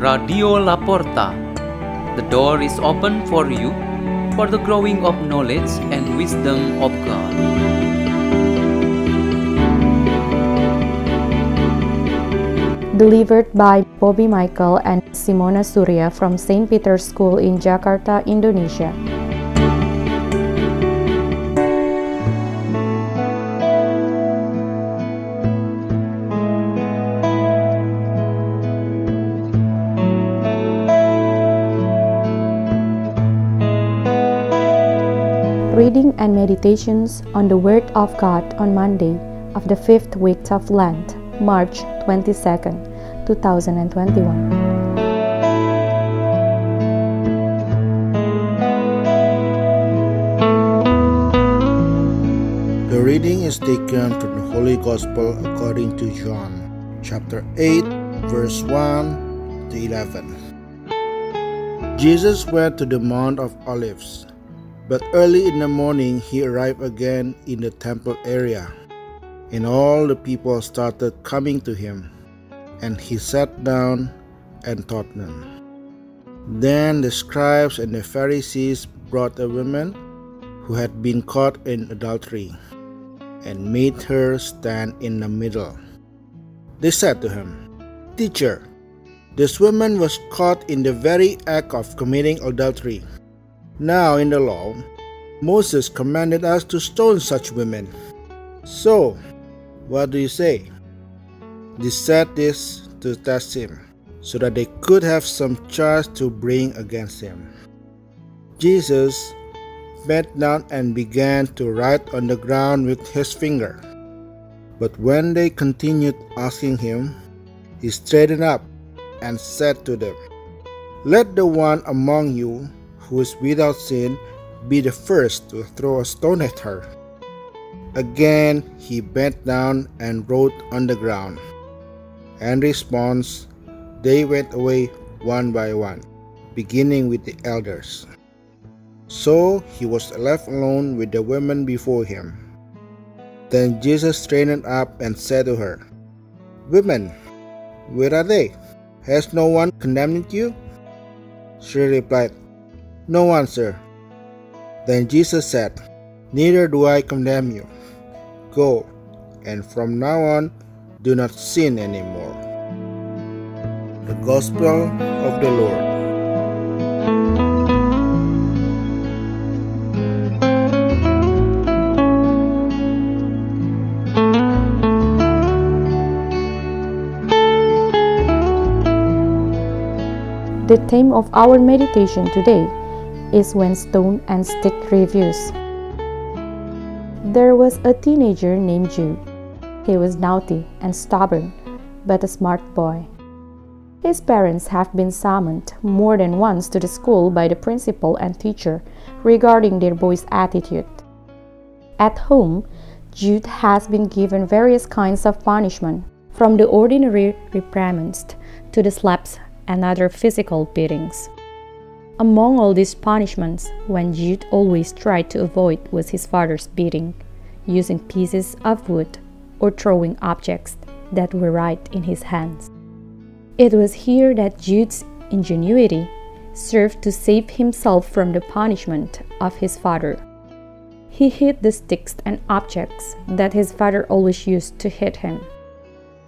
Radio Laporta. The door is open for you for the growing of knowledge and wisdom of God. Delivered by Bobby Michael and Simona Surya from St. Peter's School in Jakarta, Indonesia. And meditations on the Word of God on Monday of the fifth week of Lent, March 22nd, 2021. The reading is taken from the Holy Gospel according to John, chapter 8, verse 1 to 11. Jesus went to the Mount of Olives, but early in the morning he arrived again in the temple area, and all the people started coming to him, and he sat down and taught them. Then the scribes and the Pharisees brought a woman who had been caught in adultery and made her stand in the middle. They said to him, Teacher, this woman was caught in the very act of committing adultery. Now, in the law, Moses commanded us to stone such women. So, what do you say? They said this to test him, so that they could have some charge to bring against him. Jesus bent down and began to write on the ground with his finger. But when they continued asking him, he straightened up and said to them, Let the one among you who is without sin be the first to throw a stone at her. Again he bent down and wrote on the ground. In response, they went away one by one, beginning with the elders. So he was left alone with the women before him. Then Jesus straightened up and said to her, Women, where are they? Has no one condemned you? She replied, No sir. Then Jesus said, Neither do I condemn you. Go, and from now on, do not sin anymore. The Gospel of the Lord. The theme of our meditation today is When Stone and Stick Reviews. There was a teenager named Jude. He was naughty and stubborn, but a smart boy. His parents have been summoned more than once to the school by the principal and teacher regarding their boy's attitude. At home, Jude has been given various kinds of punishment, from the ordinary reprimands to the slaps and other physical beatings. Among all these punishments, when Jude always tried to avoid was his father's beating, using pieces of wood or throwing objects that were right in his hands. It was here that Jude's ingenuity served to save himself from the punishment of his father. He hid the sticks and objects that his father always used to hit him.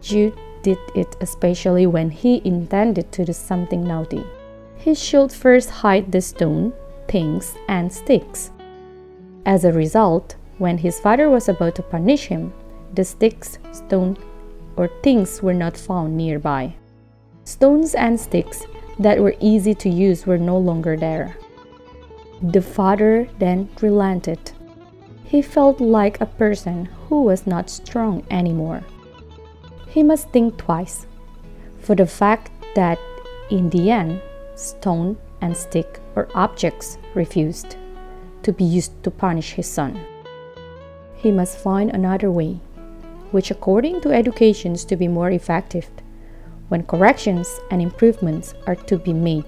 Jude did it especially when he intended to do something naughty. He should first hide the stone, things, and sticks. As a result, when his father was about to punish him, the sticks, stone, or things were not found nearby. Stones and sticks that were easy to use were no longer there. The father then relented. He felt like a person who was not strong anymore he must think twice for the fact that in the end, stone and stick or objects refused to be used to punish his son. He must find another way, which according to education is to be more effective when corrections and improvements are to be made.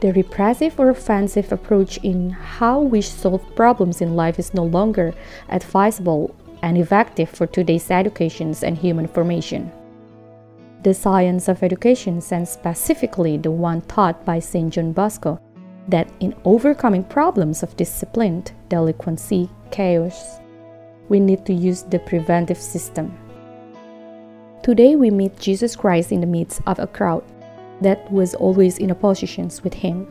The repressive or offensive approach in how we solve problems in life is no longer advisable and effective for today's educations and human formation. The science of education, and specifically the one taught by St. John Bosco, that in overcoming problems of discipline, delinquency, chaos, we need to use the preventive system. Today we meet Jesus Christ in the midst of a crowd that was always in oppositions with him,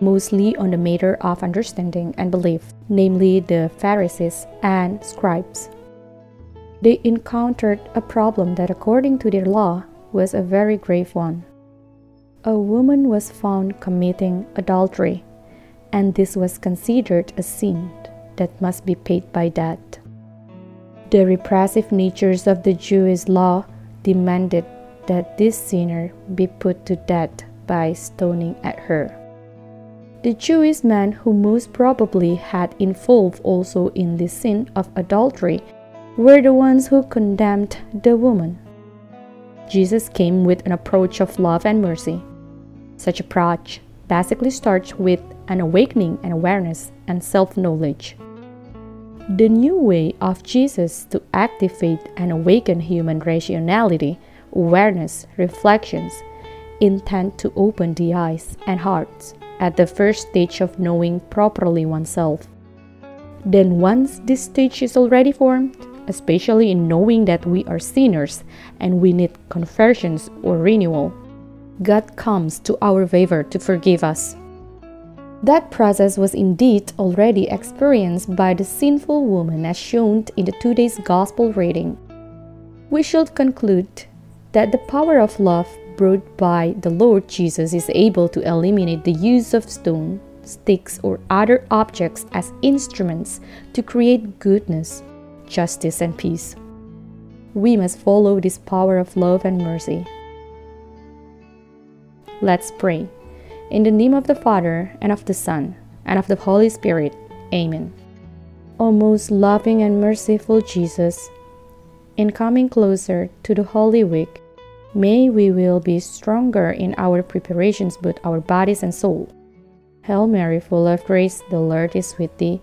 mostly on the matter of understanding and belief, namely the Pharisees and scribes. They encountered a problem that, according to their law, was a very grave one. A woman was found committing adultery, and this was considered a sin that must be paid by death. The repressive natures of the Jewish law demanded that this sinner be put to death by stoning at her. The Jewish men who most probably had involved also in the sin of adultery were the ones who condemned the woman. Jesus came with an approach of love and mercy. Such approach basically starts with an awakening and awareness and self knowledge. The new way of Jesus to activate and awaken human rationality awareness, reflections, intent to open the eyes and hearts at the first stage of knowing properly oneself. Then, once this stage is already formed, especially in knowing that we are sinners and we need conversions or renewal, God comes to our favor to forgive us. That process was indeed already experienced by the sinful woman as shown in the today's gospel reading. We should conclude that the power of love brought by the Lord Jesus is able to eliminate the use of stone, sticks, or other objects as instruments to create goodness, justice, and peace. We must follow this power of love and mercy. Let's pray. In the name of the Father, and of the Son, and of the Holy Spirit. Amen. O most loving and merciful Jesus, in coming closer to the Holy Week, May we will be stronger in our preparations, both our bodies and soul. Hail Mary, full of grace, the Lord is with thee.